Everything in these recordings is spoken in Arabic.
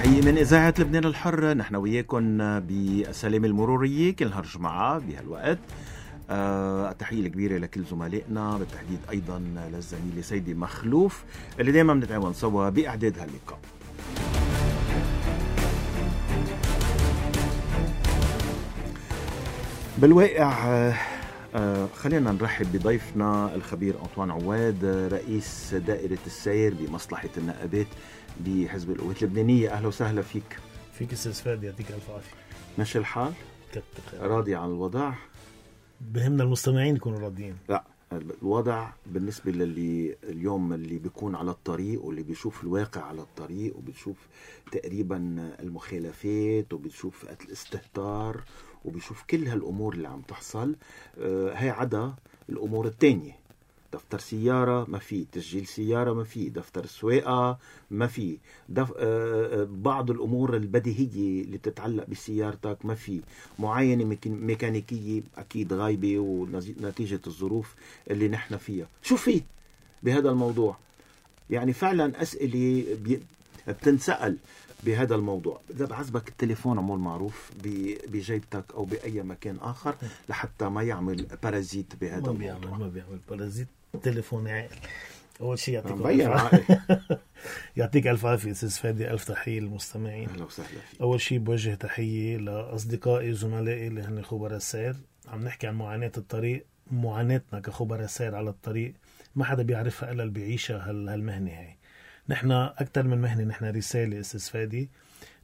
تحية من إذاعة لبنان الحر نحن وياكم بالسلامة المرورية كل نهار جمعة بهالوقت. آه التحية الكبيرة لكل زملائنا بالتحديد أيضا للزميلة سيدي مخلوف اللي دائما بنتعاون سوا بإعداد هاللقاء. بالواقع آه خلينا نرحب بضيفنا الخبير أنطوان عواد رئيس دائرة السير بمصلحة النقابات بحزب القوات اللبنانية أهلا وسهلا فيك. فيك أستاذ فادي يعطيك ألف عافية. ماشي الحال؟ راضي عن الوضع؟ بهمنا المستمعين يكونوا راضيين. لا الوضع بالنسبة للي اليوم اللي بيكون على الطريق واللي بيشوف الواقع على الطريق وبيشوف تقريبا المخالفات وبيشوف الاستهتار وبيشوف كل هالأمور اللي عم تحصل آه هي عدا الأمور التانية. دفتر سيارة ما في تسجيل سيارة ما في دفتر سواقة ما في دف... آه بعض الأمور البديهية اللي تتعلق بسيارتك ما في معاينة ميك... ميكانيكية أكيد غايبة ونتيجة الظروف اللي نحن فيها. شو في بهذا الموضوع؟ يعني فعلا أسئلة بي... بتنسأل بهذا الموضوع. إذا بعزبك التليفون عمول معروف بجيبتك أو بأي مكان آخر لحتى ما يعمل بارازيت بهذا ما الموضوع. بيعمل ما بيعمل بارازيت تليفون عاقل أول شيء يعطيك مبين يعطيك ألف عافية أستاذ فادي. ألف تحية للمستمعين. أهلا وسهلا فيك. أول شيء بوجه تحية لأصدقائي وزملائي اللي هن خبراء السير. عم نحكي عن معاناة الطريق معاناتنا كخبراء السير على الطريق. ما حدا بيعرفها إلا اللي بيعيشها هال- هالمهنة هاي. نحن أكثر من مهنة نحن رسالة أستاذ فادي.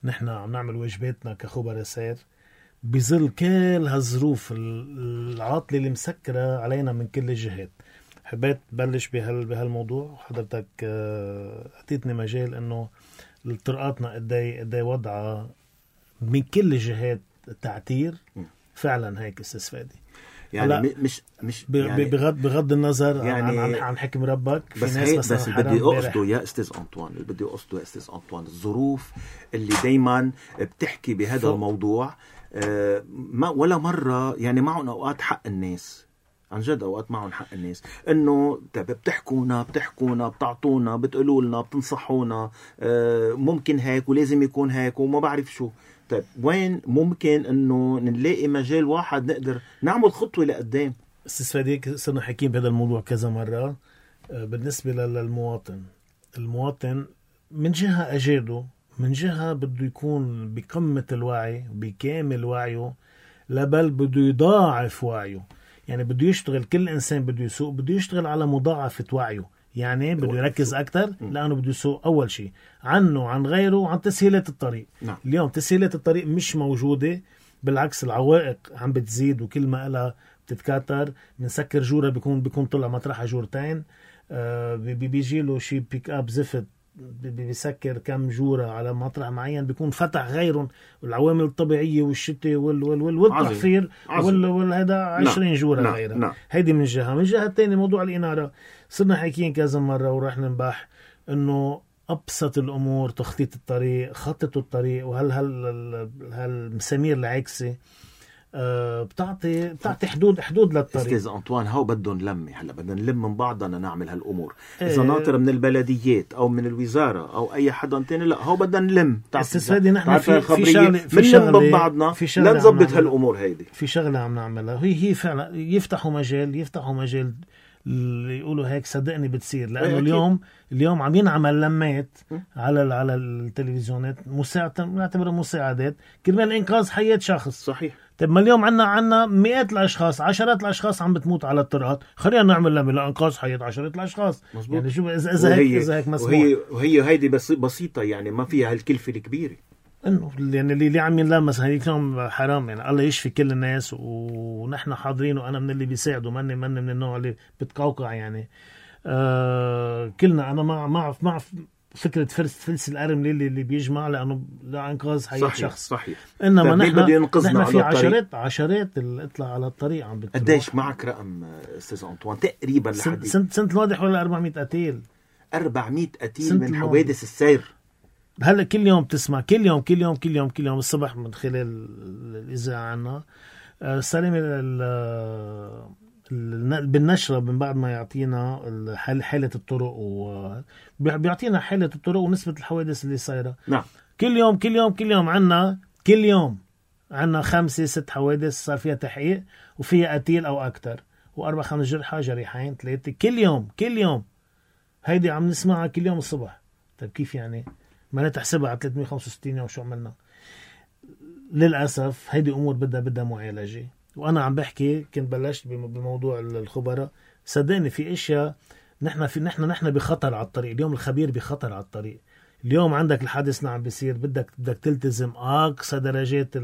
نحن عم نعمل واجباتنا كخبراء سير بظل كل هالظروف ال- العاطلة اللي مسكرة علينا من كل الجهات. حبيت بلش بهال بهالموضوع حضرتك آه، أعطيتني مجال إنه طرقاتنا قد إيه قد إيه وضعها من كل الجهات تعتير. فعلا هيك أستاذ فادي يعني هلأ مش مش يعني بغض بغض النظر عن يعني- عن, عن حكم ربك في بس ناس بس حرام بدي. أقصده يا أستاذ أنطوان اللي بدي أقصده يا أستاذ أنطوان الظروف اللي دايما بتحكي بهذا فوق. الموضوع آه، ما ولا مرة يعني معهم أوقات حق الناس عن جد أوقات معهم حق الناس. إنه طيب بتحكونا بتحكونا بتعطونا بتقولوا لنا بتنصحونا آه، ممكن هيك ولازم يكون هيك وما بعرف شو. طيب وين ممكن إنه نلاقي مجال واحد نقدر نعمل خطوة لقدام؟ أستاذ فادي صرنا حكيين بهذا الموضوع كذا مرة. آه، بالنسبة لل- للمواطن. المواطن من جهة اجاده من جهة بده يكون بقمة الوعي بكامل وعيه لبل بده يضاعف وعيه. يعني بده يشتغل كل إنسان بده يسوق بده يشتغل على مضاعفة وعيه. يعني بده يركز أكثر لأنه بده يسوق أول شيء. عنه وعن غيره وعن تسهيلات الطريق. نعم. اليوم تسهيلات الطريق مش موجودة. بالعكس العوائق عم بتزيد وكل ما لها بتتكاثر. بنسكر جورة بيكون بيكون طلع مطرحها جورتين. آه بي- بي- بيجي له شيء pick up زفت. بيسكر كم جورة على مطرح معين بيكون فتح غيرهم العوامل الطبيعية والشتاء وال وال وال والتحفير. وال والهذا 20 جورة نعم. غيرها نعم. هيدي من جهة. من جهة الثانية موضوع الإنارة. صرنا حاكيين كذا مرة وراح ننبح إنه أبسط الأمور تخطيط الطريق خطط الطريق وهل هل هالمسامير العكسة؟ آه، بتعطي بتعطي حدود حدود للطريق أستاذ انطوان هو بده نلمي هلا بدنا نلم من بعضنا نعمل هالأمور إذا إيه. ناطر من البلديات أو من الوزارة أو أي حدا تاني لا هو بدنا نلم أستاذ فادي نحن في- في؟ شغلة- في بنلم شغلة- ببعضنا في لنظبط نعملها. هالأمور هيدي في شغلة عم نعملها هي هي فعلا يفتحوا مجال يفتحوا مجال اللي يقولوا هيك صدقني بتصير لأنه. اليوم اليوم عم ينعمل لمات. على على التلفزيونات مساعد نعتبرها مساعدات كرمال إنقاذ حياة شخص صحيح طيب ما اليوم عنا عنا مئات الأشخاص عشرات الأشخاص عم بتموت على الطرقات خلينا نعمل لمة لإنقاذ حياة عشرات الأشخاص مزبوط. يعني شوف اذا إذا هيك إذا هيك مسموح وهي وهي هيدي بس بسيطة يعني ما فيها هالكلفة الكبيرة إنه يعني اللي اللي عم ينلمس هذيك اليوم حرام يعني الله يشفي كل الناس ونحن حاضرين وأنا من اللي بيساعدوا ماني ماني من النوع اللي بتقوقع يعني. آه كلنا أنا مع مع مع فكرة فلس فلس الأرم اللي اللي بيجمع لأنه لانقاذ حياه صحيح شخص صحيح. إنما طيب نحن بده ينقذنا نحن في؟ عشرات عشرات اللي اطلع على الطريق عم بتروح. قديش معك رقم أستاذ أنطوان؟ تقريبا لحد سنة سنة الواضح ولا 400 قتيل؟ 400 قتيل من. حوادث السير. هلا كل يوم تسمع كل يوم كل يوم كل يوم كل يوم الصبح من خلال الإذاعة عنا. آه، ال- بالنشرة من بعد ما يعطينا حالة الطرق و بيعطينا حالة الطرق ونسبة الحوادث اللي صايرة. نعم. كل يوم كل يوم كل يوم عنا كل يوم عنا خمسة ست حوادث صار فيها تحقيق وفيها قتيل أو أكثر وأربع خمس جرحى جريحين ثلاثة. كل يوم كل يوم. هيدي عم نسمعها كل يوم الصبح. طيب كيف يعني؟ ما تحسبها على 365 يوم شو عملنا. للأسف هيدي أمور بدها بدها معالجة. وأنا عم بحكي كنت بلشت بموضوع الخبراء. صدقني في أشياء نحن في نحن نحن بخطر على الطريق. اليوم الخبير بخطر على الطريق. اليوم عندك الحادث اللي عم بيصير بدك بدك تلتزم. اقصى درجات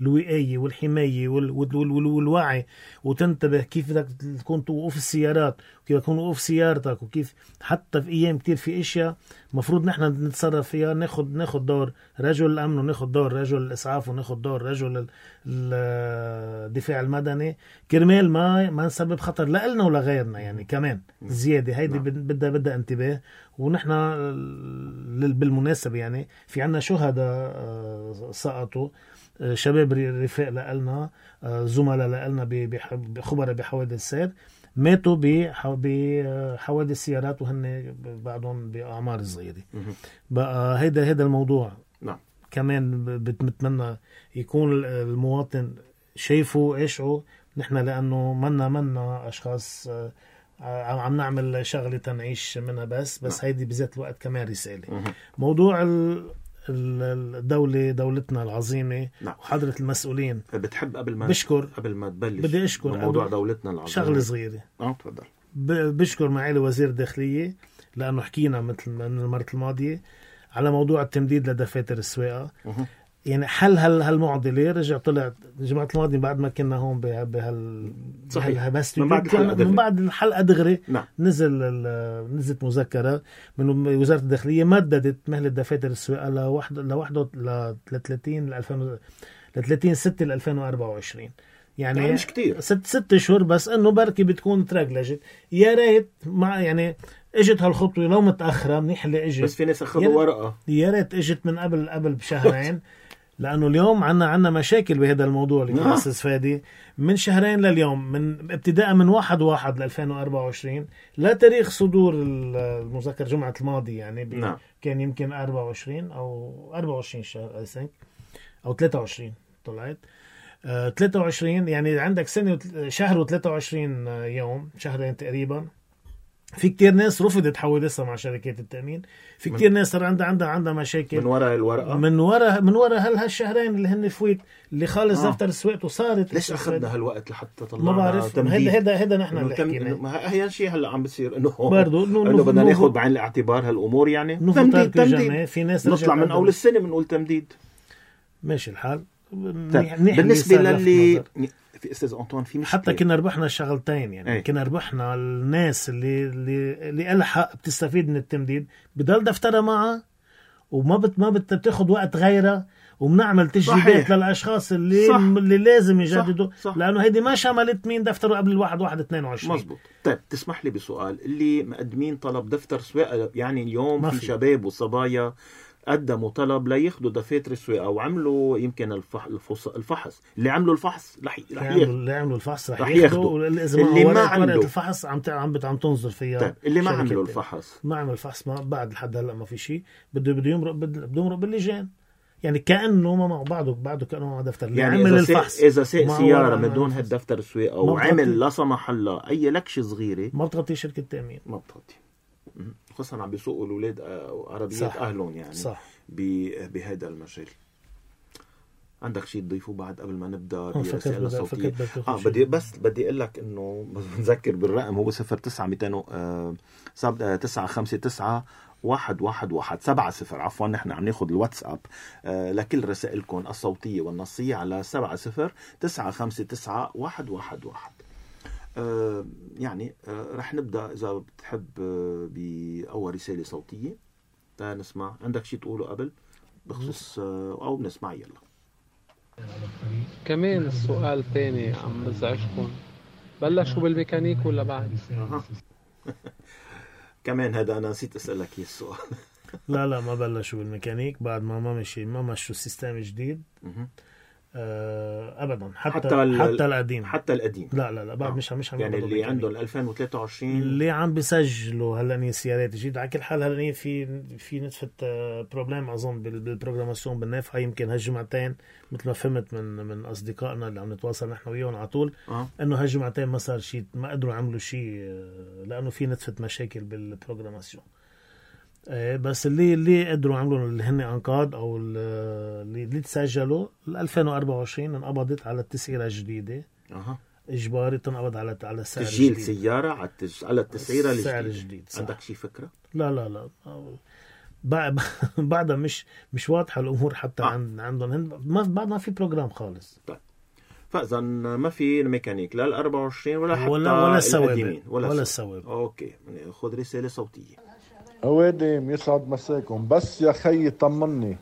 الوقاية والحماية والوعي. وتنتبه كيف بدك تكون توقف السيارات. وكيف تكون وقوف سيارتك وكيف حتى في أيام كتير في أشياء مفروض نحن نتصرف فيها ناخذ ناخذ دور رجل الأمن وناخذ دور رجل الإسعاف وناخذ دور رجل الدفاع المدني. كرمال ما ما نسبب خطر لنا ولغيرنا يعني كمان زيادة. هيدي نعم. بدها بدها انتباه. ونحن بالمناسبه يعني في عنا شهداء آه، سقطوا آه، شباب رفاق لنا آه، زملاء لنا بخبراء بحوادث السير ماتوا بحوادث سيارات وهن بعضهم بأعمار صغيرة. بقى هيدا هيدا الموضوع. نعم. كمان بتمنى يكون المواطن شايفه ايشعه نحن لأنه منا منا أشخاص عم نعمل شغلة تنعيش منها بس بس نعم. هيدي بذات الوقت كمان رسالة. موضوع الدولة دولتنا العظيمة نعم. وحضرة المسؤولين. بتحب قبل ما بشكر. قبل ما تبلش بدي أشكر موضوع دولتنا العظيمة شغلة صغيرة. آه تفضل. بشكر معالي وزير الداخلية لأنه حكينا مثل من المرة الماضية على موضوع التمديد لدفاتر السواقة. يعني حل هال هالمعضله رجع طلع الجمعه الماضيه بعد ما كنا هون بهال صحيح. من بعد الحلقة من بعد الحلقة دغري نعم. نزل نزلت مذكرة من وزارة الداخلية مددت مهله دفاتر السواقه لوحده لوحده ل 30 ل 2000 ل 30 6 ل 2024 يعني, يعني مش كثير ست ست اشهر بس إنه بركي بتكون تراجلجت. يا ريت مع يعني إجت هالخطوة لو متأخرة منيح اللي إجت. بس في ناس أخذوا ورقة. يا ريت إجت من قبل قبل بشهرين. لأنه اليوم عنا عنا مشاكل بهذا الموضوع اللي كان أستاذ فادي. من شهرين لليوم من ابتداء من 1 1 ل 2024 لتاريخ صدور المذكر جمعة الماضي يعني نعم. كان يمكن 24 أو 24 شهر اي ثينك أو 23 طلعت. آه 23 يعني عندك سنة شهر و23 يوم شهرين تقريبا. في كتير ناس رفضت حوادثها مع شركات التأمين. في كتير ناس صار عندها عندها عندها مشاكل. من وراء الورقة؟ من وراء من وراء هال هالشهرين اللي هن فويت اللي خالص آه. دفتر سويته صارت ليش أخذنا هالوقت لحتى طلعنا ما بعرف. هيدا هيدا هيدا نحن اللي حكينا هي شيء هلأ عم بصير انه برضه إنه بدنا ناخذ بعين الاعتبار هالأمور يعني. تمديد تمديد. في ناس نطلع من أول السنة بنقول تمديد. ماشي الحال. طيب. بالنسبة للي في أستاذ أنطوان في مشكلة. حتى كنا ربحنا شغلتين يعني. أي. كنا ربحنا الناس اللي اللي اللي حق بتستفيد من التمديد. بضل دفترها معها وما بت ما بت بتاخذ وقت غيرها وبنعمل تجديدات للأشخاص اللي صح. اللي لازم يجددوا. صح. صح. لأنه هيدي ما شملت مين دفتره قبل الواحد واحد 22 مزبوط طيب تسمح لي بسؤال. اللي مقدمين طلب دفتر سواقه يعني اليوم في, في. شباب وصبايا قدموا طلب لياخذوا دفاتر السواقة وعملوا يمكن الفحص. اللي عملوا الفحص رح رح اللي عملوا الفحص رح, ياخذوا اللي ما عملوا. الفحص عم عم عم تنظر فيها طيب اللي ما عملوا الفحص. ما عمل الفحص ما بعد لحد هلأ ما في شيء بده بده يمرق بده يمرق باللجان. يعني كأنه ما مع بعضه بعده كأنه مع دفتر. اللي يعني عمل إذا الفحص إذا ساق سيارة من دون هالدفتر السواقة وعمل لا سمح الله أي لكشة صغيرة ما بتغطي شركة التأمين. ما بتغطي خصوصا عم بيسوقوا الأولاد آه، عربيات أهلهم يعني صح. بهذا المجال عندك شيء تضيفه بعد قبل ما نبدأ برسائل الصوتيه آه بدي بس بدي أقول لك إنه بنذكر بالرقم هو 09 200 9 5 9 واحد واحد واحد سبعة صفر. عفوا نحن عم ناخذ الواتساب آه لكل رسائلكم الصوتية والنصية على سبعة صفر تسعة خمسة تسعة واحد واحد واحد. آه يعني آه رح نبدأ إذا بتحب آه بأول رسالة صوتية. نسمع. عندك شيء تقوله قبل؟ بخصوص أو بنسمع. يلا. كمان السؤال تاني عم بزعجكم. بلشوا بالميكانيك ولا بعد؟ كمان هذا أنا نسيت أسألك إياه السؤال. لا لا ما بلشوا بالميكانيك. بعد ما ما مشي ما مشوا سيستم جديد ابدا. حتى حتى حتى, ال- حتى القديم. حتى القديم. لا لا لا بعد آه. مش مش يعني اللي. عنده 2023 اللي عم بيسجلوا هلأ سيارات جديد على كل حال هلأ في في نتفه آه، problème أظن بال- بال programmation بالنافعه يمكن هالجمعتين مثل ما فهمت من من أصدقائنا اللي عم نتواصل نحن وياهم على طول آه. إنه هالجمعتين ما صار شيء ما قدروا يعملوا شيء آه، لأنه في نتفه مشاكل بال programmation آه، بس اللي اللي قدروا يعملوا اللي هن انقاض أو ال- اللي اللي تسجلوا ال 2024 انقبضت على التسعيرة الجديدة. أها. إجباري تنقبض على على السعر تسجيل الجديد. سيارة على التج... على التسعيرة السعر الجديدة. الجديد صح. عندك شي فكرة؟ لا لا لا. بع- بعدها مش مش واضحة الأمور حتى آه. عند عندهم. هن ما بعد ما في programme خالص. فاذا ما في ميكانيك لا ال 24 ولا حتى ولا ولا السوابق ولا, السوابق. السوابق. okay. خذ رسالة صوتية. هوادم يسعد مساكم. بس يا خيي طمني.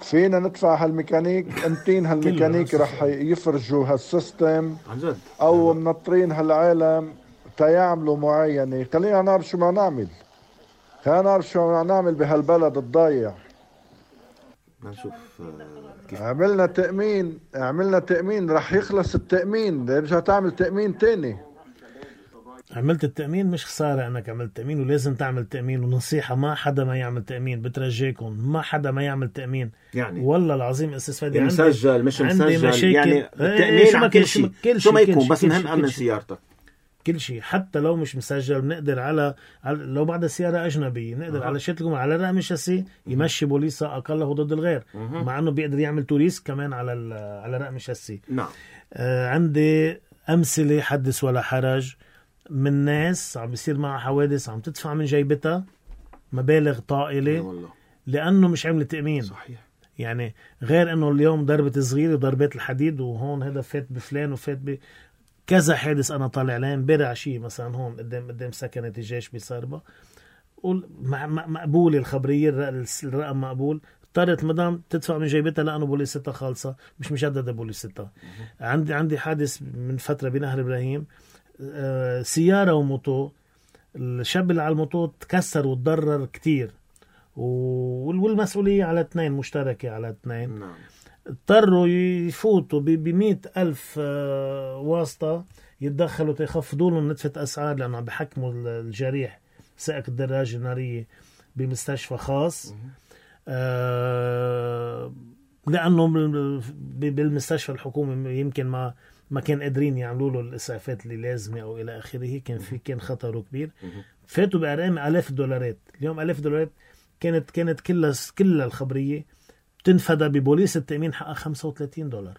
فينا ندفع هالميكانيك امتين هالميكانيك. رح يفرجوا هالسيستم. عن جد. أو منطرين هالعالم تيعملوا معينة خلينا نعرف شو بدنا نعمل. خلينا نعرف شو بدنا نعمل بهالبلد الضايع. نشوف آه، كيف. عملنا تأمين. عملنا تأمين. رح يخلص التأمين. رجع تعمل تأمين تاني. عملت التأمين مش خسارة أنك عملت تأمين ولازم تعمل تأمين ونصيحة ما حدا ما يعمل تأمين بترجيكم ما حدا ما يعمل تأمين يعني والله العظيم أستاذ فادي يعني عندي مسجل مش عندي مسجل مشاكل. يعني إيه، التامين شو ما على كان- كل شو ما- شيء كل شو ما يكون بس المهم شيء. سيارتك كل شيء حتى لو مش مسجل بنقدر على, على لو بعد سيارة أجنبية بنقدر أها. على شكلكم على رقم الشاسيه يمشي بوليسا اقله ضد الغير مهم. مع إنه بيقدر يعمل توريست كمان على على رقم الشاسيه نعم آه عندي أمثلة حدث ولا حرج من ناس عم بيصير معها حوادث عم تدفع من جيبتها مبالغ طائلة والله. لأنه مش عملت تأمين. صحيح. يعني غير إنه اليوم ضربة صغيرة وضربات الحديد وهون هذا فات بفلان وفات ب كذا حادث أنا طالع عليه امبارح عشية مثلا هون قدام قدام سكنة الجيش مقبولة الخبرية الر- الرقم مقبول. اضطرت مدام تدفع من جيبتها لأنه بوليستها خالصة مش مجددة بوليستها. عندي عندي حادث من فترة بنهر إبراهيم. سيارة وموتو. الشاب اللي على الموتو تكسر وتضرر كتير. وال- والمسؤولية على اثنين مشتركة على اثنين. نعم. اضطروا يفوتوا ب 100 ألف آه، واسطة. يتدخلوا تيخفضوا لهم نتفة أسعار لأنه عم بحكموا ال- الجريح سائق الدراجة النارية بمستشفى خاص. آه، لأنه بالمستشفى الحكومي يمكن ما ما كان قادرين يعملوا له الإسعافات اللي لازمة أو إلى آخره. كان في كان خطره كبير. فاتوا بأرقام آلاف الدولارات. اليوم آلاف الدولارات كانت كانت كلها كلها الخبرية تنفدى ببوليس التأمين حقها 35 دولار.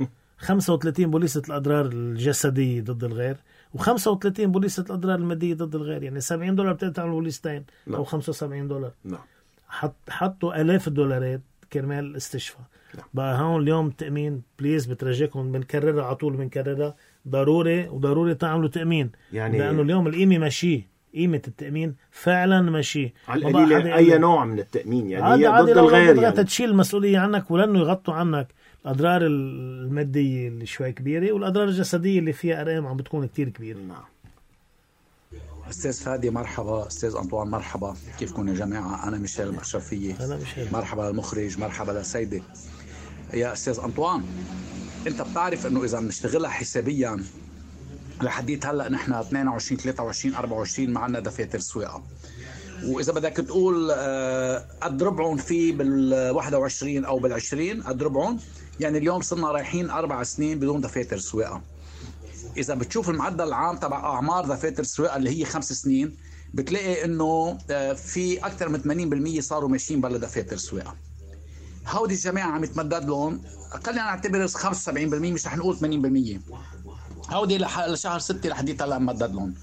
35 بوليسة الأضرار الجسدية ضد الغير و35 بوليسة الأضرار المادية ضد الغير. يعني 70 دولار بتقدر تعمل بوليستين نعم. أو 75 دولار. نعم. حط حطوا آلاف الدولارات كرمال الاستشفاء. نعم. بقى هون اليوم التأمين بليز بترجيكم بنكررها على طول بنكررها. ضروري وضروري تعملوا تأمين. يعني لأنه اليوم القيمة ماشية. قيمة التأمين فعلا ماشية. على القليلة يقول- نوع من التأمين يعني عادي هي عادي ضد الغير يعني. تشيل المسؤولية عنك ولأنه يغطوا عنك. الأضرار المادية اللي شوي كبيرة والأضرار الجسدية اللي فيها أرقام عم بتكون كتير كبيرة. نعم. أستاذ فادي مرحبا. أستاذ أنطوان مرحبا. كيفكم يا جماعة؟ أنا ميشيل الاشرفيه أنا مش هيك. مرحبا للمخرج مرحبا لسيدي يا أستاذ أنطوان أنت بتعرف إنه إذا بنشتغلها حسابيا لحديت هلأ نحن 22 23 24 ما عندنا دفاتر سواقة. وإذا بدك تقول آه، قد ربعهم في بال 21 أو بال 20 قد ربعهم يعني اليوم صرنا رايحين أربع سنين بدون دفاتر سواقة. إذا بتشوف المعدل العام تبع أعمار دفاتر السواقه اللي هي خمس سنين بتلاقي إنه آه، في أكثر من 80% صاروا ماشيين بلا دفاتر سواقه هودي الجماعة عم يتمدد لهم. خلينا نعتبر 75% مش رح نقول 80% هودي لشهر 6 لحديت هلا ممدد لهم.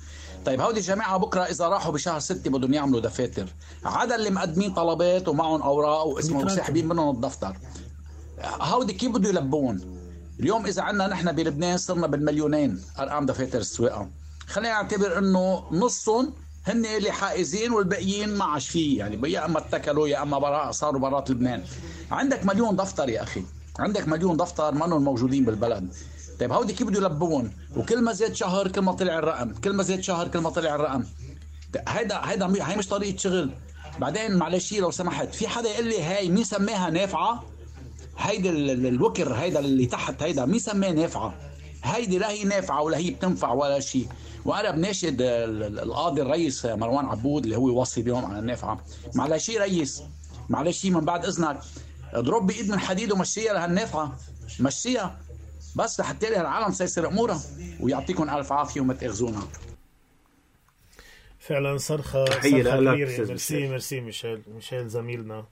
طيب هودي الجماعة بكرة إذا راحوا بشهر 6 بدهم يعملوا دفاتر عدا اللي مقدمين طلبات ومعهم أوراق واسمهم. وساحبين منهم الدفتر. هودي كيف بده يلبون؟ اليوم إذا عندنا نحن بلبنان صرنا بالمليونين. أرقام دفاتر السواقة. خلينا نعتبر إنه نصهم هن اللي حائزين والباقيين ما عاش فيه. يعني يا إما اتكلوا يا إما برا صاروا برات لبنان. عندك مليون دفتر يا أخي. عندك مليون دفتر منهم موجودين بالبلد. طيب هودي كيف بده يلبون وكل ما زاد شهر كل ما طلع الرقم. كل ما زاد شهر كل ما طلع الرقم. هيدا هيدا هي مش طريقة شغل. بعدين معلش لو سمحت في حدا يقول لي هاي مين سماها نافعة؟ هيدي ال- ال- الوكر هيدا اللي تحت هيدا مين سماه نافعة؟ هيدي لا هي نافعة ولا هي بتنفع ولا شيء وأنا بناشد ال- ال- القاضي الرئيس مروان عبود اللي هو وصي اليوم على النافعة. معلش شي رئيس معلش شي من بعد إذنك. اضرب بإيد من حديد ومشيها لهالنافعة. مشيها. بس لحتى العالم سيصير أمورها. ويعطيكم ألف عافية وما تأخذونا. فعلا صرخة تحية صرخة لك، merci. merci ميشيل ميشيل زميلنا.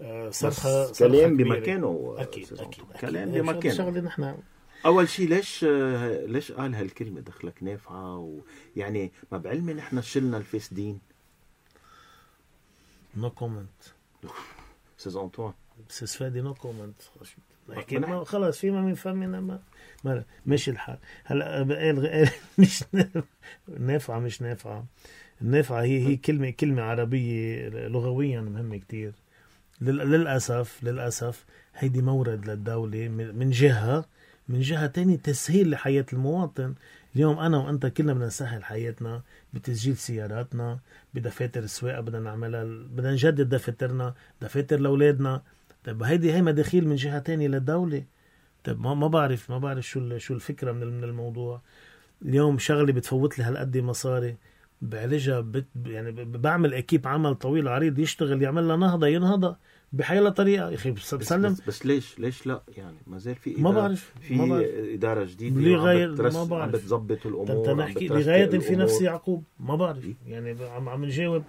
آه، صرخة كلام. بمكانه أستاذ أكيد أنطون. أكيد. كلام بمكانه. شغلة نحن أول شيء ليش آه، ليش قال هالكلمة دخلك نافعة؟ ويعني ما بعلمي نحن شلنا الفاسدين no comment أستاذ انطوان بس فادي no comment خلص في ما من فمنا ما, ما ماشي الحال. هلا قال مش نافعة- نافعة مش نافعة. النافعة هي هي كلمة كلمة عربية لغويا مهمة كتير. لل- للأسف للأسف هيدي مورد للدولة من جهة من جهة تانية تسهيل لحياة المواطن. اليوم أنا وأنت كلنا بدنا نسهل حياتنا بتسجيل سياراتنا بدفاتر السواقة بدنا نعملها بدنا نجدد دفاترنا دفاتر لأولادنا. طيب هيدي هي مداخيل من جهة تانية للدولة. طيب ما بعرف ما بعرف شو شو الفكرة من من الموضوع. اليوم شغلة بتفوت لي هالقد مصاري. بعالجها بت يعني بعمل اكيب عمل طويل عريض يشتغل يعمل لها نهضة ينهضة بحيلا طريقة. يا أخي بس- بس, بس, ليش؟ ليش لا؟ يعني ما زال في ما بعرف، في ما بعرف. إدارة جديدة بترس- ما بعرف. عم بتظبط الأمور عم نحكي لغاية في الأمور. نفس يعقوب؟ ما بعرف. يعني ب- عم عم نجاوب.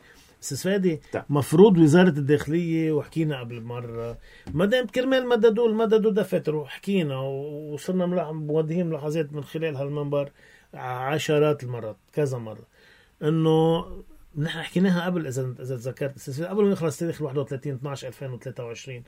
أستاذ فادي. مفروض وزارة الداخلية وحكينا قبل مرة ما دام كرمال مددوا مددوا دفاتر وحكينا وصرنا موجهين ملاحظات من خلال هالمنبر عشرات المرات كذا مرة. إنه نحن حكيناها قبل اذا إذا تذكرت. فادي، قبل ما يخلص تاريخ 31 12 2023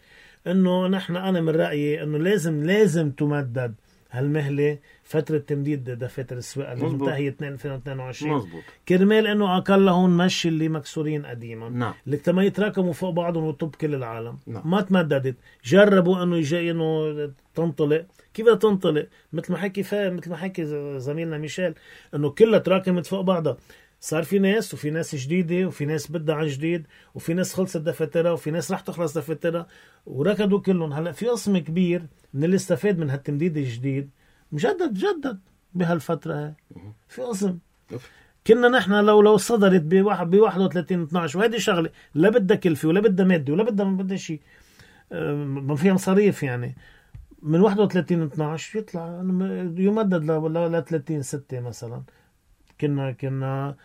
إنه نحن أنا من رأيي إنه لازم لازم تمدد هالمهلة فترة تمديد دفاتر السواقه اللي. منتهية 2 2022 مزبوط كرمال إنه أقلهم مشي اللي مكسورين قديما. نعم. اللي ما يتراكموا فوق بعضهم وطب كل العالم. نعم. ما تمددت. جربوا إنه يجي إنه تنطلق. كيف بدها تنطلق؟ مثل ما حكي فا مثل ما حكي زميلنا ميشيل إنه كلها تراكمت فوق بعضها. صار في ناس وفي ناس جديدة وفي ناس بدها عن جديد وفي ناس خلصت دفاترها وفي ناس رح تخلص دفاترها وركضوا كلهم. هلا في قسم كبير من اللي استفاد من هالتمديد الجديد مجدد جدد بهالفترة. هاي في قسم. كنا نحن لو لو صدرت ب 31 12 وهذه شغلة لا بدها كلفة ولا بدها مادة ولا بدها ما بدها شيء ما فيها مصاريف يعني. من 31 12 يطلع يمدد ل ل 30 6 مثلا. كنا كنا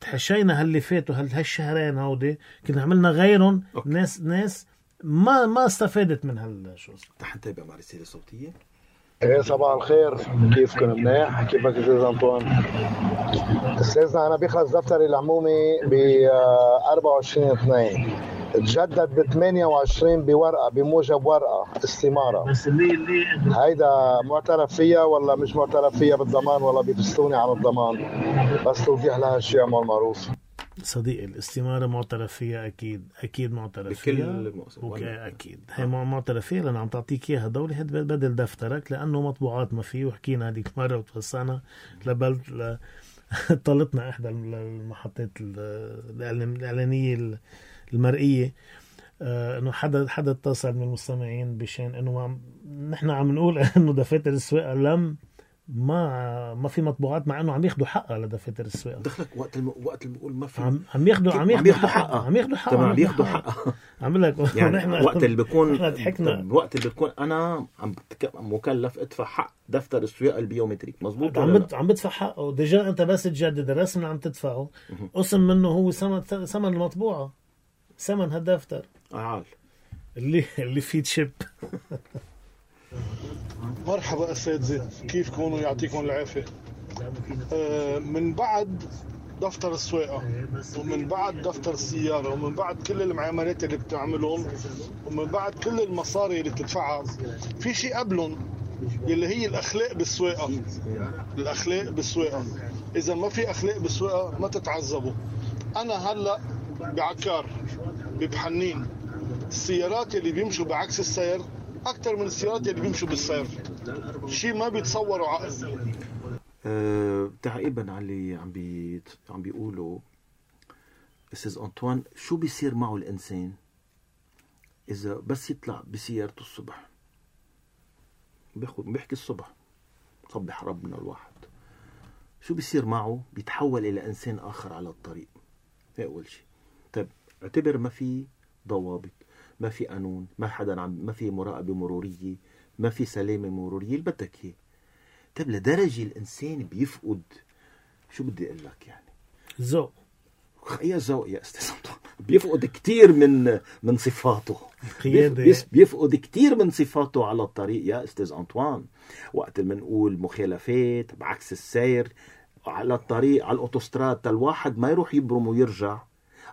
تحشينا هاللي فاتوا هال- هالشهرين هودي كنا عملنا غيرهم. أوكي. ناس ناس ما ما استفادت من هالشو رح نتابع مع رسالة صوتية. إيه صباح الخير. كيفكم منيح؟ كيفك أستاذ انطوان أستاذنا أنا بيخلص دفتري العمومي ب 24 2 تجدد ب 28 بورقة بموجب ورقة استمارة. بس اللي اللي هيدا معترف فيها ولا مش معترف فيها بالضمان ولا بيفصلوني عن الضمان؟ بس توضيح لها الشيء عمل معروف. صديقي الاستمارة معترف فيها أكيد أكيد معترف فيها. بكل ولا- أكيد. هي مع- معترف فيها لأن عم تعطيك إياها دولة هاد بدل دفترك لأنه مطبوعات ما فيه وحكينا هذيك مرة وتوسعنا لبلد ل... طلتنا إحدى الم- المحطات ال- الإعلام- الإعلانية ال- المرئية آه، إنه حدا حدا اتصل من المستمعين بشان إنه ما نحن عم نقول إنه دفاتر السواقة لم ما ما في مطبوعات مع إنه عم ياخذوا حقها لدفاتر السواقة. دخلك وقت الم... وقت اللي بقول ما في عم عم ياخذوا عم ياخذوا ياخذوا حقها. عم ياخذوا حقها. عم بياخذوا حقها. عم لك يعني نحن وقت اللي بكون ضحكنا. وقت اللي بتكون أنا عم مكلف أدفع حق دفتر السواقة ال biométrique مزبوط عم بت... عم بدفع حقه. déjà أنت بس تجدد الرسم اللي عم تدفعه. قسم منه هو ثمن ثمن المطبوعة. ثمن هالدفتر عال. اللي اللي فيه chip. مرحبا اساتذه كيفكم ويعطيكم العافية. آه، من بعد دفتر السواقة ومن بعد دفتر السيارة ومن بعد كل المعاملات اللي بتعملهم ومن بعد كل المصاري اللي بتدفعها في شيء قبلهم اللي هي الأخلاق بالسواقة. الأخلاق بالسواقة. إذا ما في أخلاق بالسواقة ما تتعذبوا. أنا هلأ بعكار ببحنين. السيارات اللي بيمشوا بعكس السير أكثر من السيارات اللي بيمشوا بالسير شيء ما بيتصوروا عقل. أه تعقيبا على اللي عم بي عم بيقولوا أستاذ أنطوان شو بيصير معه الإنسان إذا بس يطلع بسيارته الصبح؟ بياخد بيحكي الصبح. صبح ربنا الواحد. شو بيصير معه؟ بيتحول إلى إنسان آخر على الطريق. هي أول شيء اعتبر ما في ضوابط ما في قانون ما حدا عم ما في مراقبة مرورية ما في سلامة مرورية اللي بدك اياه طيب لدرجة الإنسان بيفقد شو بدي أقول لك يعني؟ ذوق يا ذوق يا أستاذ أنطوان. بيفقد كثير من من صفاته. القيادة. بيف- بيفقد كثير من صفاته على الطريق يا أستاذ أنطوان. وقت ما نقول مخالفات بعكس السير على الطريق على الأوتوستراد الواحد ما يروح يبرم ويرجع.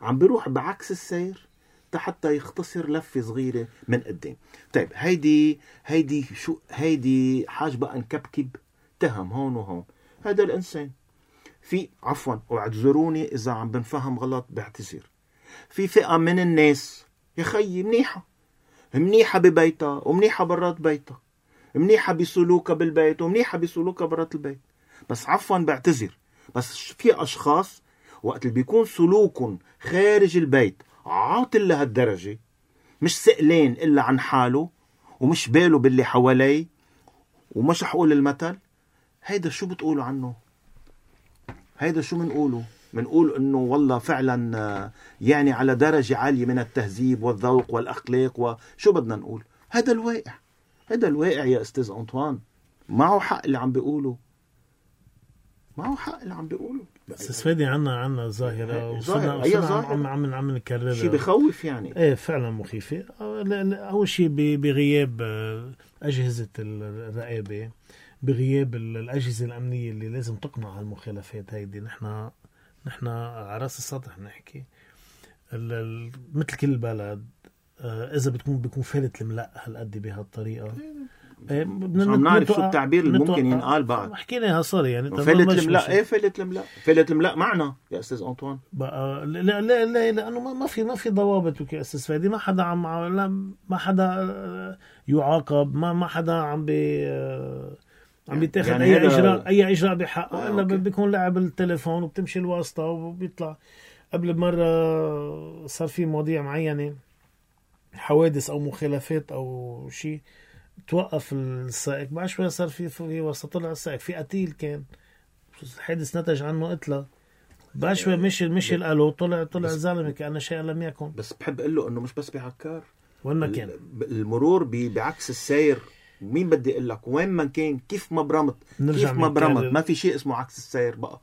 عم بيروح بعكس السير حتى يختصر لفة صغيرة من قدام طيب هيدي هيدي شو هيدي حاج بقى نكبكب تهم هون وهون. هذا الإنسان. في عفوا واعذروني إذا عم بنفهم غلط بعتذر في فئة من الناس يا خيي منيحة. منيحة ببيتها ومنيحة برات بيتها. منيحة بسلوكها بالبيت ومنيحة بسلوكها برات البيت. بس عفوا بعتذر بس في أشخاص وقت اللي بيكون سلوكهم خارج البيت عاطل لهالدرجة مش سئلين إلا عن حاله ومش باله باللي حواليه ومش حقول المثل. هيدا شو بتقولوا عنه؟ هيدا شو بنقوله بنقول إنه والله فعلا آه، يعني على درجة عالية من التهذيب والذوق والأخلاق وشو بدنا نقول؟ هذا الواقع. هذا الواقع يا أستاذ أنطوان. معه حق اللي عم بيقوله. معه حق اللي عم بيقوله. بس فادي عنا عنا ظاهرة هي- وصرنا. هي ظاهرة. عم عم عم نكررها. شيء بخوف يعني. إيه فعلا مخيفة. أول شيء بغياب آه، أجهزة الرقابة بغياب ال- الأجهزة الأمنية اللي لازم تقمع هالمخالفات هيدي. نحن نحن على رأس السطح نحكي. ال- ال- مثل كل بلد آه، إذا بتكون بيكون فالت الملأ هالقد بهالطريقة إيه، بدنا مش عم نعرف شو التعبير اللي ممكن ينقال بعد. حكينا sorry يعني فلت الملأ إيه فلت الملأ. فلت الملأ معنا يا أستاذ أنطوان. بقى لا لا لا, لا لأنه ما في ما في ضوابط okay أستاذ فادي. ما حدا عم لا ما حدا آه، يعاقب ما ما حدا عم بي آه، عم بيتاخذ يعني أي اجراء أي إجراء بحقه آه، إلا. بيكون لعب التليفون وبتمشي الواسطة وبيطلع. قبل بمره صار في مواضيع معينة. حوادث أو مخالفات أو شيء توقف السائق. بعد شوي صار في في وسط طلع السائق. في قتيل كان. الحادث نتج عنه قتله بعد شوي مشي مشي الآلو. طلع طلع زلمه كانه شيء لم يكن. بس بحب أقول له إنه مش بس بعكار وين ما كان. ال- المرور بعكس السير مين بدي أقول لك؟ وين ما كان كيف ما برمت؟ كيف ما. برمت؟ ما في شيء اسمه عكس السير بقى.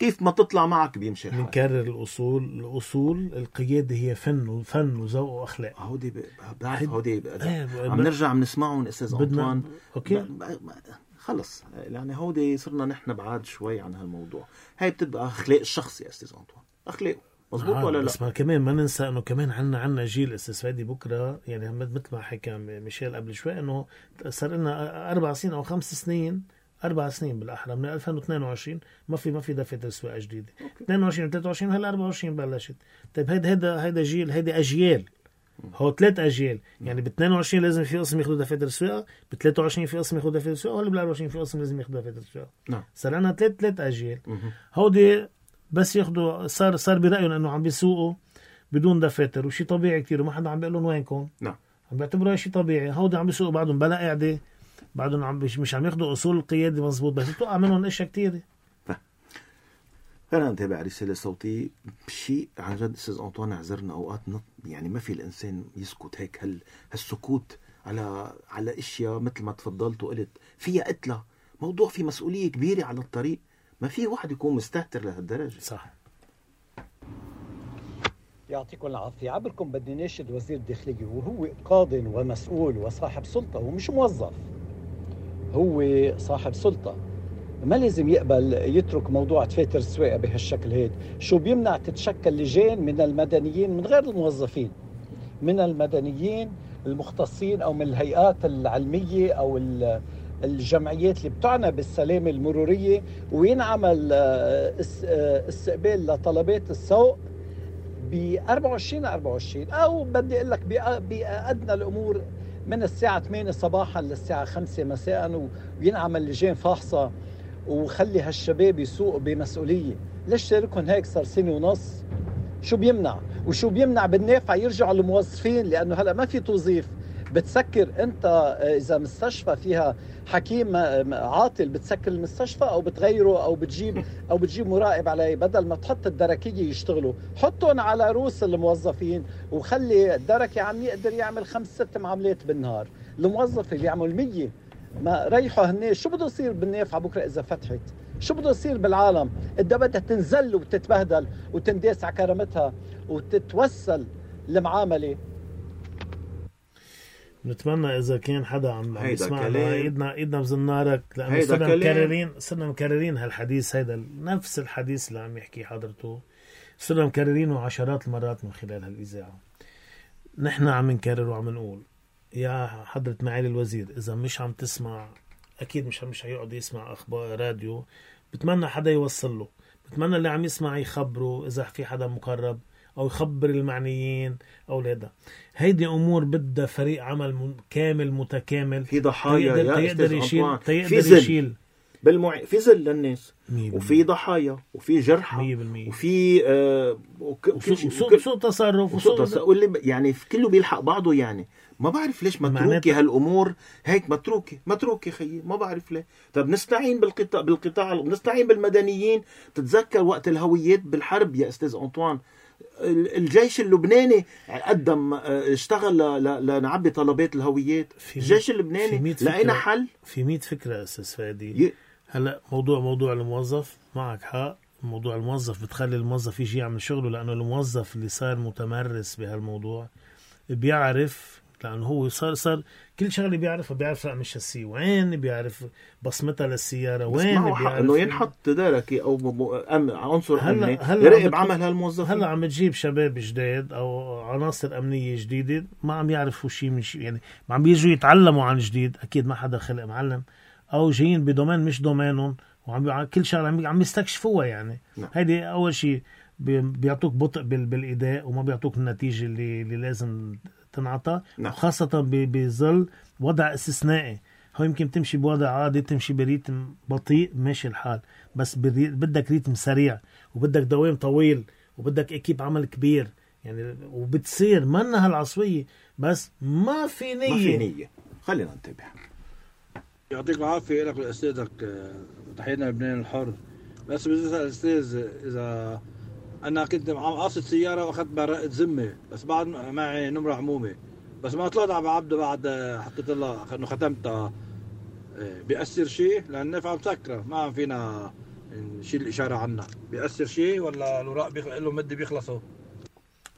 كيف ما تطلع معك بيمشي الحال؟ بنكرر الأصول الأصول القيادة هي فن وفن وذوق وأخلاق. هودي ب- بعرف هودي إيه، ب- عم نرجع عم نسمعهم أستاذ بدنا أنطوان. okay. ب- ب- ب- خلص. يعني هودي صرنا نحن بعاد شوي عن هالموضوع. هاي بتبقى أخلاق الشخص يا أستاذ أنطوان. اخلاقه مزبوط آه ولا لا؟ بس ما كمان ما ننسى إنه كمان عنا عنا جيل أستاذ فادي بكرة. يعني مثل ما حكى ميشيل قبل شوي إنه صار لنا أربع سنين أو خمس سنين أربع سنين بالأحرى من 2022 ما في ما في دفاتر سواقه جديدة. 22 و 23 وهلا 24 بلشت. طيب هيدا هيدا هيدا جيل هيدا أجيال. هو ثلاث أجيال. يعني ب 22 لازم في قسم ياخذوا دفاتر سواقه ب 23 في قسم ياخذوا دفاتر سواقه ولا ب 24 في قسم لازم ياخذوا دفاتر سواقه نعم. صار عندنا ثلاث ثلاث أجيال. هودي بس ياخذوا صار صار برأيهم إنه عم بيسوقوا بدون دفاتر وشي طبيعي كتير وما حدا عم بيقول لهم وينكم. نعم. عم بيعتبروها شيء طبيعي. هودي عم بيسوقوا بعدهم بلا قاعدة. بعدهم عم مش, مش عم ياخذوا أصول القياده مزبوط بس بتوقع منهم إشياء كتير خلينا نتابع رسالة صوتية بشيء عن جد أستاذ أنطوان اعذرنا أوقات نط يعني ما في الإنسان يسكت هيك. هال هالسكوت على على أشياء مثل ما تفضلت وقلت فيها قتلة. موضوع في مسؤولية كبيرة على الطريق. ما في واحد يكون مستهتر لهالدرجة. صح. يعطيكم العافية. عبركم بدي ناشد وزير الداخلية وهو قاض ومسؤول وصاحب سلطة ومش موظف. هو صاحب سلطة. ما لازم يقبل يترك موضوع دفاتر السواقة بهالشكل هيك. شو بيمنع تتشكل لجان من المدنيين من غير الموظفين؟ من المدنيين المختصين أو من الهيئات العلمية أو ال- الجمعيات اللي بتعنى بالسلامة المرورية. وينعمل آه، آه، استقبال لطلبات السوق؟ ب 24 24 أو بدي أقول لك بأدنى الأمور من الساعة 8 صباحا للساعة 5 مساء وينعمل لجان فاحصه وخلي هالشباب يسوقوا بمسؤولية. ليش تاركهم هيك صار سنة ونص؟ شو بيمنع؟ وشو بيمنع بالنافع يرجعوا الموظفين؟ لأنه هلأ ما في توظيف. بتسكر أنت آه، إذا مستشفى فيها حكيم عاطل بتسكر المستشفى أو بتغيره أو بتجيب أو بتجيب مراقب عليه بدل ما تحط الدركيه يشتغلوا. حطهم على روس الموظفين وخلي الدركي عم يقدر يعمل خمس ست معاملات بالنهار. الموظف اللي يعمل 100 ما ريحوا هني. شو بده يصير بالنافعه بكرة إذا فتحت؟ شو بده يصير بالعالم؟ إذا بدها تنزل وتتبهدل وتنداس على كرامتها وتتوسل المعاملة نتمنى إذا كان حدا عم عم هيدا يسمعنا كلام. ايدنا ايدنا بزنارك لأنه صرنا. مكررين صرنا مكررين هالحديث هيدا نفس الحديث اللي عم يحكي حضرته صرنا مكررينه عشرات المرات من خلال هالإذاعة نحن عم نكرر وعم نقول يا حضرة معالي الوزير إذا مش عم تسمع أكيد مش مش هيقعد يسمع أخبار راديو بتمنى حدا يوصل له بتمنى اللي عم يسمع يخبره إذا في حدا مقرب أو يخبر المعنيين أو هذا هيدي أمور بدها فريق عمل كامل متكامل. في ضحايا تيقدر أستاذ يشيل زل. يشيل. بالمع... في ذل للناس. مية وفي ضحايا. وفي جرحى. 100% وفي آه وك... وسوء وكل- تصرف. وسوء وسوء تص- واللي يعني في كله بيلحق بعضه يعني. ما بعرف ليش متروكه معناتها- هالأمور. هيك متروكه متروكه خيي. ما بعرف ليه. طب نستعين بالقطاع بالقطاع نستعين بالمدنيين. تتذكر وقت الهويات بالحرب يا أستاذ أنطوان؟ الجيش اللبناني قدم آه، اشتغل لنعبي طلبات الهويات. في الجيش اللبناني لقينا. حل. في 100 فكرة أستاذ فادي. ي... هلأ موضوع موضوع الموظف معك حق. موضوع الموظف بتخلي الموظف يجي يعمل شغله لأنه الموظف اللي صار متمرس بهالموضوع بيعرف لأنه هو صار صار كل شغلة بيعرفها بيعرف رقم الشاسيه. وين بيعرف بصمتها للسيارة؟ بس وين حق بيعرف إنه ينحط دركي أو أم... عنصر هلا- أمني هلا يراقب عمل هالموظفين. هلا عم تجيب شباب جداد أو عناصر أمنية جديدة ما عم يعرفوا شيء من شيء يعني ما عم بيجوا يتعلموا عن جديد أكيد ما حدا خلق معلم. أو جايين بدومين مش دومينهم وعم كل شغلة عم عم يستكشفوها يعني. نعم. هيدي أول شيء بي- بيعطوك بطء بال- بالاداء وما بيعطوك النتيجة اللي, اللي لازم تنعطى نعم. وخاصه ب- بظل وضع استثنائي. هو يمكن تمشي بوضع عادي تمشي بريتم بطيء ماشي الحال. بس بدك ريتم سريع وبدك دوام طويل وبدك إكيب عمل كبير. يعني وبتصير منا هالعصوية بس ما في نية ما في نية. خلينا ننتبه. يعطيك العافية لك ولأستاذك آه، تحياتنا لبنان الحر. بس بدي أسأل الأستاذ إذا أنا كنت عم قاصد سيارة وأخذت براءة ذمة بس بعد معي نمرة عمومي بس ما طلعت على عبده بعد حطيت لها إنه ختمتها. آه، بيأثر شيء؟ لأن النفع مسكرة ما عم فينا نشيل الإشارة عنها. بيأثر شيء ولا الأوراق بيخ... له مدة بيخلصوا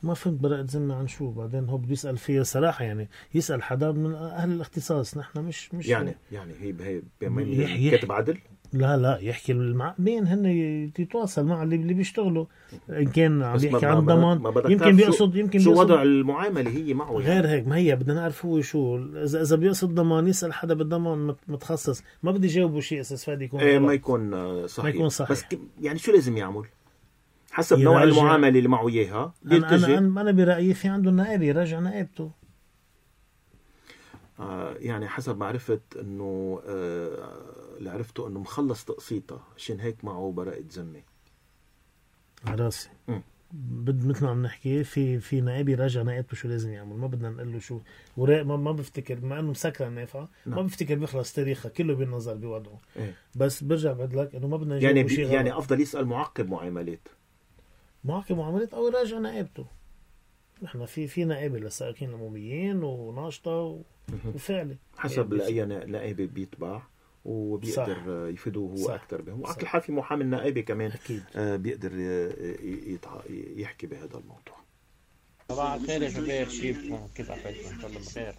ما فهمت براءة ذمة عن شو. بعدين هو بده يسأل فيها صراحة يعني يسأل حدا من أهل الاختصاص. نحن مش مش يعني يعني هي هي كاتب عدل؟ لا لا يحكي مع مين هن يتواصل مع اللي اللي بيشتغلوا إن كان عم يحكي عن ما- ضمان يمكن بيقصد يمكن شو بيقصد وضع المعاملة هي معه يعني. غير هيك ما هي بدنا نعرف هو شو اذا إذا بيقصد ضمان يسأل حدا بالضمان مت- متخصص ما بدي جاوبه شيء أساس فادي يكون غلط. ما يكون صحيح ما يكون صحيح. بس يعني شو لازم يعمل حسب نوع. المعاملة اللي معه إياها أنا أنا برأيي في عنده نائب يراجع نائبته يعني حسب ما عرفت إنه آه اللي عرفته إنه مخلص تقسيطها عشان هيك معه براءة ذمة على راسي. بد مثل ما عم نحكي في في نائب يراجع نائبته شو لازم يعمل ما بدنا نقول له شو وراء ما, ما بفتكر بما إنه مسكره النافعة ما نعم. بفتكر بيخلص تاريخها كله بالنظر بوضعه إيه. بس برجع بعد لك إنه ما بدنا يعني شيء يعني. أفضل يسأل معقب معاملات معك معاملات أو يراجع نائبته نحن في في نائبه للسائقين العموميين وناشطة و- وفعلي. حسب يعني لاي نا- نائبه بيتبع وبيقدر صح. يفيدوه هو. أكثر بهم. وعلى كل حال في محامي النائبة كمان أكيد. آه، بيقدر يحكي بهذا الموضوع. صباح الخير يا شباب كيفكم كيف عفاكم إن شاء الله بخير.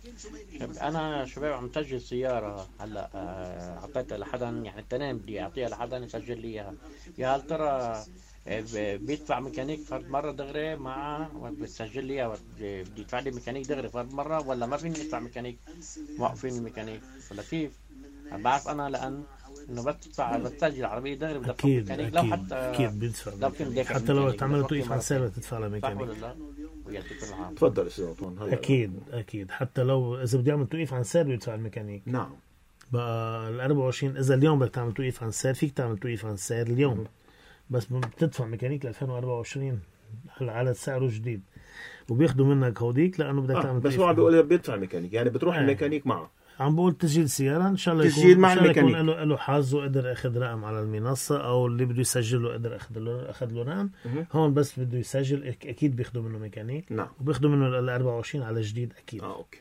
أنا شباب عم سجل سيارة هلا آه، أعطيتها لحدا يعني التنين بدي أعطيها لحدا يسجل لي إياها. يا هل ترى بيدفع ميكانيك فرد مرة دغري مع بتسجل لي بدي يدفع لي ميكانيك دغري فرد مرة ولا ما فيني ادفع ميكانيك؟ موقفين الميكانيك. ولا كيف؟ بعرف أنا لأن إنه بس تدفع بس تسجل عربيه دغري بدك تدفع أكيد ميكانيك. لو أكيد حتى أكيد بيدفع لو كنت حتى لو ميكانيك، تعمل بس توقيف وقت عن مرة. سير تدفع له صح ميكانيك ولا لا؟ ويعطيكم العافيه تفضل أستاذ أنطوان أكيد أكيد. حتى لو إذا بده يعمل توقيف عن سير بيدفع الميكانيك. نعم. بقى ال 24 إذا اليوم بدك تعمل توقيف عن سير فيك تعمل توقيف عن سير اليوم. مهم. بس بتدفع ميكانيك ل 2024 هلا على سعره جديد وبياخذوا منك هوديك لأنه بدك آه تعمل بس تاريخ. هو عم بيقول بيدفع ميكانيك يعني بتروح آه. الميكانيك معه عم بقول تسجيل سيارة إن شاء الله يكون تسجيل مع الله يكون الميكانيك. له له حظ وقدر اخذ رقم على المنصة أو اللي بده يسجله قدر اخذ له اخذ له رقم. هون بس بده يسجل أكيد بياخذوا منه ميكانيك نعم وبياخذوا منه ال 24 على جديد أكيد آه okay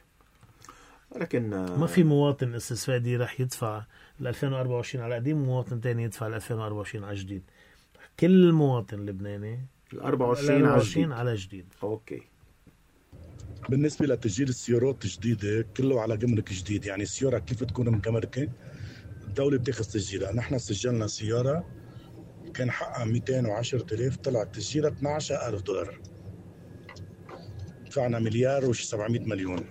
لكن آه، ما في مواطن استفادي راح يدفع ال 2024 على قديم ومواطن تاني يدفع ال 2024 على جديد كل مواطن لبناني ال ال 24 على 24 جديد. على جديد. أوكي. بالنسبة لتسجيل السيارات الجديدة كله على جمرك جديد. يعني السيارة كيف تكون مكمركة؟ الدولة بتاخذ تسجيلها. نحن سجلنا سيارة كان حقها 210 ألف طلع تسجيلها 12 ألف دولار. دفعنا مليار وش 700 مليون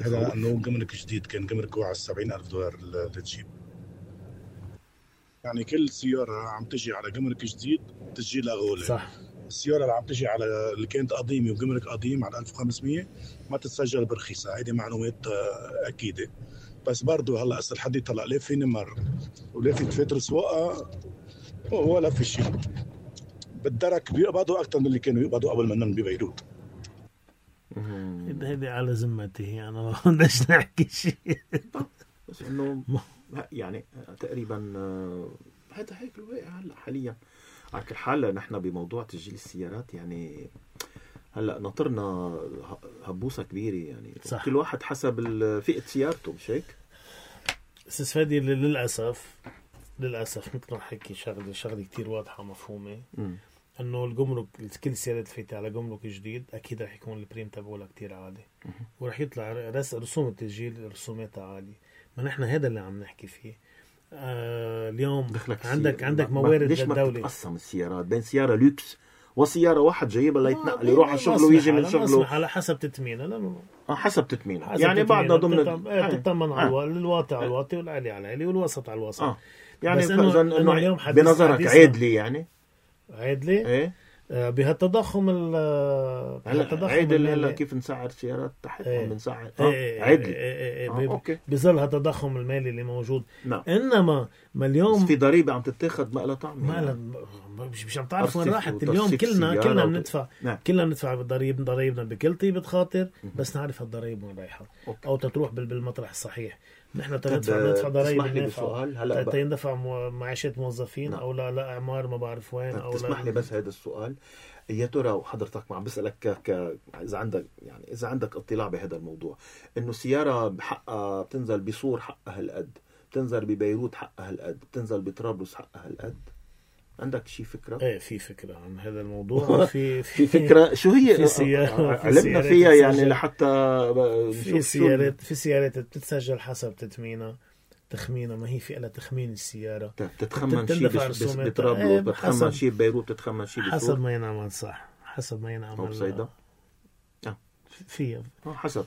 هذا لأنه جمرك جديد كان جمركه على 70 ألف دولار ل- لتجيب يعني كل سيارة عم تجي على جمرك جديد تسجيلها غولة. صح. السيارة اللي عم تجي على اللي كانت قديمة وجمرك قديم على 1500 ما تتسجل برخيصة. هيدي معلومات آه، أكيدة. بس برضه هلا هسه الحديد هلا ليه في نمر وليه في فترة سواقة؟ ولا في شيء بالدرك بيقبضوا أكثر من اللي كانوا يقبضوا قبل منهم ببيروت. هيدي هيدي على ذمتي. أنا ما بدناش نحكي شيء. بس إنه يعني تقريبا آه، هذا هيك الواقع هلا حاليا على كل حال نحن بموضوع تسجيل السيارات يعني هلا ناطرنا هبوسة كبيرة يعني صح. كل واحد حسب فئة سيارته مش هيك؟ أستاذ فادي للأسف للأسف مثل ما حكي شغلة شغلة كثير واضحة ومفهومة. إنه الجمرك كل سياره تفيتي على جمرك جديد أكيد رح يكون ال prime تبعولها كثير عالي ورح يطلع رس رسوم التسجيل رسوماتها عالية ما نحن هذا اللي عم نحكي فيه. آه اليوم دخلك عندك. عندك موارد ليش ما بتتقسم السيارات بين سيارة لوكس وسيارة واحد جايبها ليتنقل يروح على شغله ويجي من شغله. على حسب تتمينها لا. آه، حسب تتمين حسب يعني تتمينها. بعدها ضمن بتطم- إيه، آه. بتطمن على آه. الوا- الواطي على الواطي والعالي على العالي والوسط على الوسط. آه. يعني بس إنه- فإذا إنه إنه اليوم بنظرك عادلي يعني. عادلي إيه. آه، بهالتضخم ال هلا المالي. هلا كيف نسعر سيارات تحت؟ إيه. بنسعر إيه، آه عادلي إيه، آه، أوكي. بظل هالتضخم المالي اللي موجود. نعم. إنما ما اليوم في ضريبة عم تتاخذ ما لها طعم. ما. لها مش مش عم تعرف وين راحت. اليوم كلنا كلنا بندفع نعم. كلنا بندفع ضريب ضريبنا بكل طيبة خاطر بس نعرف هالضريب وين okay. أو تتروح بال- بالمطرح الصحيح. نحن تندفع لي النافعة بسؤال هلا مو- معاشات موظفين نعم. أو لا لا أعمار ما بعرف وين أو تسمح لا. لي بس هذا السؤال. يا ترى وحضرتك عم بسألك ك... ك... إذا عندك يعني إذا عندك اطلاع بهذا الموضوع إنه سياره بحقها بتنزل بصور حقها هالقد بتنزل ببيروت حقها هالقد بتنزل بطرابلس حقها هالقد عندك شي فكرة؟ إيه في فكرة عن هذا الموضوع. في في فكرة. شو هي؟ في سيارة في علمنا فيها يعني. لحتى في سيارات في سيارات بتتسجل حسب تتمينها تخمينها ما هي في لها تخمين السيارة. بتتخمن شي بتندفع بس- بس رسوماتها. إيه، بطرابلس بتخمن حسب- شي ببيروت بتتخمن شي حسب ما ينعمل صح. حسب ما ينعمل. أو بصيدا فيها آه، حسب.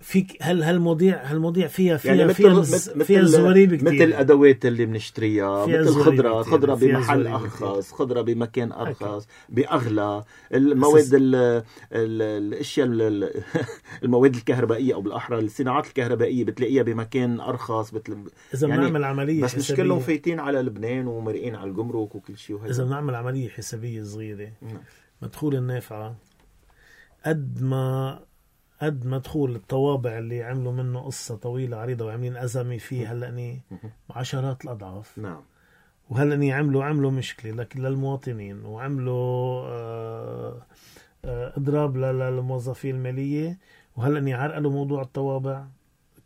فيك هل هالمواضيع هالمواضيع فيها فيها يعني فيها مثل مثل فيها الزواريب مثل كثير الأدوات اللي بنشتريها. فيها مثل زواريب خضره خضرة بمحل زواريب أرخص خضرة بمكان أرخص بأغلى. المواد ال ال الأشياء ال- ال- المواد الكهربائية أو بالاحرى الصناعات الكهربائية بتلاقيها بمكان أرخص بتل... إذا يعني بنعمل عملية بس مش كلهم فايتين على لبنان ومرقين على الجمرك وكل شيء إذا وهذا بنعمل عملية حسابية صغيرة نعم. مدخول النافعة. قد ما قد ما دخول الطوابع اللي عملوا منه قصة طويلة عريضة وعاملين أزمة فيه هلأني عشرات الأضعاف. نعم. وهلأني عملوا عملوا مشكلة لك للمواطنين وعملوا آه، آه، إضراب لل- للموظفين المالية. وهلأني عرقلوا موضوع الطوابع؟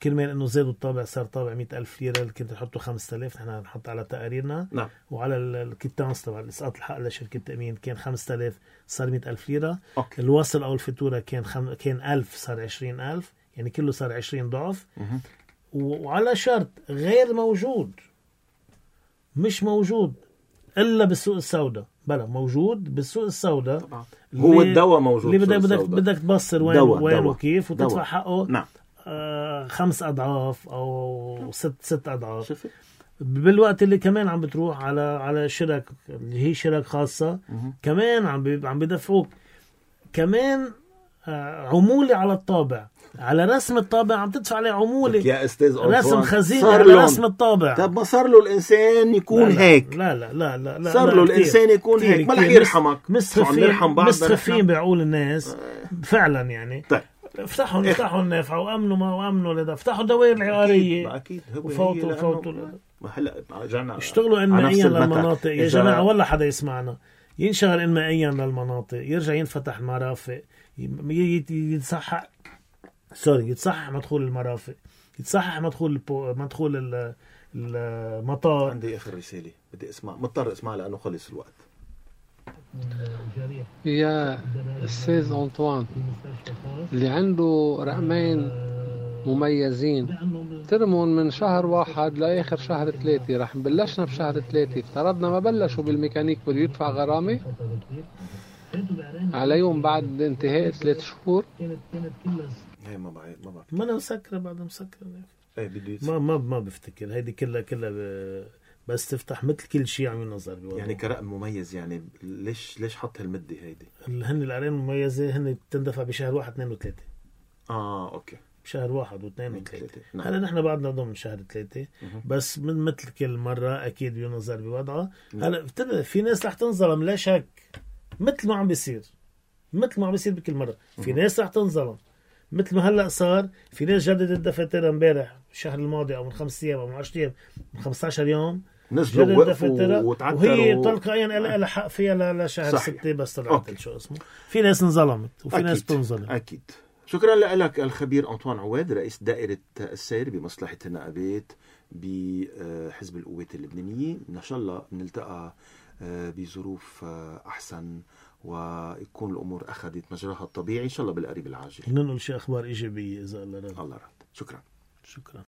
كرمال انه زادوا الطابع صار طابع 100000 ألف ليرة اللي كنت تحطه 5000 نحن نحط على تقاريرنا. نعم. وعلى ال- الكتانس تبع الإسقاط الحق لشركة التامين كان 5000 صار 100000 ليرة. أوكي. الوصل أو الفاتورة كان خم... كان 1000 صار 20000 يعني كله صار 20 ضعف. و- وعلى شرط غير موجود. مش موجود إلا بالسوق السوداء. بلا موجود بالسوق السوداء. طبعا. هو الدواء موجود اللي بدك بدك تبصر وين دواء- وين دواء. وكيف وتدفع دواء. حقه. نعم. خمس أضعاف أو ست ست أضعاف. شفت؟ بالوقت اللي كمان عم بتروح على على شرك اللي هي شرك خاصة. كمان عم بي- عم بدفعوك. كمان آه، عمولة على الطابع. على رسم الطابع عم تدفع عليه عمولة. يا أستاذ رسم خزينه على. رسم الطابع. طب ما صار له الإنسان يكون لا لا هيك. لا لا لا لا, لا صار لا له كتير. الإنسان يكون كتير هيك. ما رح. يرحمك. مسخفين نحن؟ بعقول الناس. فعلا يعني. طيب. افتحوا افتحوا النافعه وأمنوا ما وأمنوا لده افتحوا دوائر العقارية. أكيد. هو وفوتوا فوتوا. ما هلا رجعنا اشتغلوا انمائيا. للمناطق. يا جماعة ولا حدا يسمعنا. ينشغل انمائيا للمناطق. يرجع ينفتح المرافق. يتصحح سوري يتصحح مدخول المرافق. يتصحح مدخول البو... مدخول ال- المطار. عندي آخر رسالة. بدي اسمع مضطر أسمع لأنه خلص الوقت. يا أستاذ انطوان اللي عنده رقمين مميزين. ترمون من شهر واحد لآخر شهر ثلاثة. رح نبلشنا بشهر ثلاثة. افترضنا ما بلشوا بالميكانيك بده يدفع غرامة. عليهم بعد انتهاء ثلاث شهور. هي ما بعرف ما بعرف. ما أنا مسكرة بعد مسكرة. إيه بده ما ما ما بفتكر. هيدي كلها كلها ب... بس تفتح مثل كل شيء عم ينظر. يعني كرقم مميز يعني ليش ليش حط هالمدة هيدي هن الأعلان المميزة هن بتندفع بشهر واحد اثنين وثلاثة آه أوكي بشهر واحد واثنين وثلاثة ثلاثة. نعم. هلا نحن بعدنا ضمن شهر ثلاثة. بس من مثل كل مرة أكيد بينظر بوضعها نعم. هلا في ناس رح تنظلم لا شك مثل ما عم بيصير مثل ما عم بيصير بكل مرة في. ناس رح تنظلم مثل ما هلأ صار في ناس جددت دفاترها امبارح الشهر الماضي أو من خمس أيام أو من 10 أيام من 15 يوم نزلوا دفاترها وتعثروا. وهي تلقائيا لها لها حق فيها لشهر صحيح. ستة بس طلعت. شو اسمه. في ناس انظلمت وفي أكيد. ناس تنظلم أكيد. شكرا لك الخبير أنطوان عواد رئيس دائرة السير بمصلحة النقابات بحزب القوات اللبنانية. إن شاء الله نلتقى آه، بظروف آه، أحسن ويكون الأمور أخذت مجراها الطبيعي. إن شاء الله بالقريب العاجل. ننقل شيء أخبار إيجابية إذا الله رد. الله رد. شكرا. شكرا.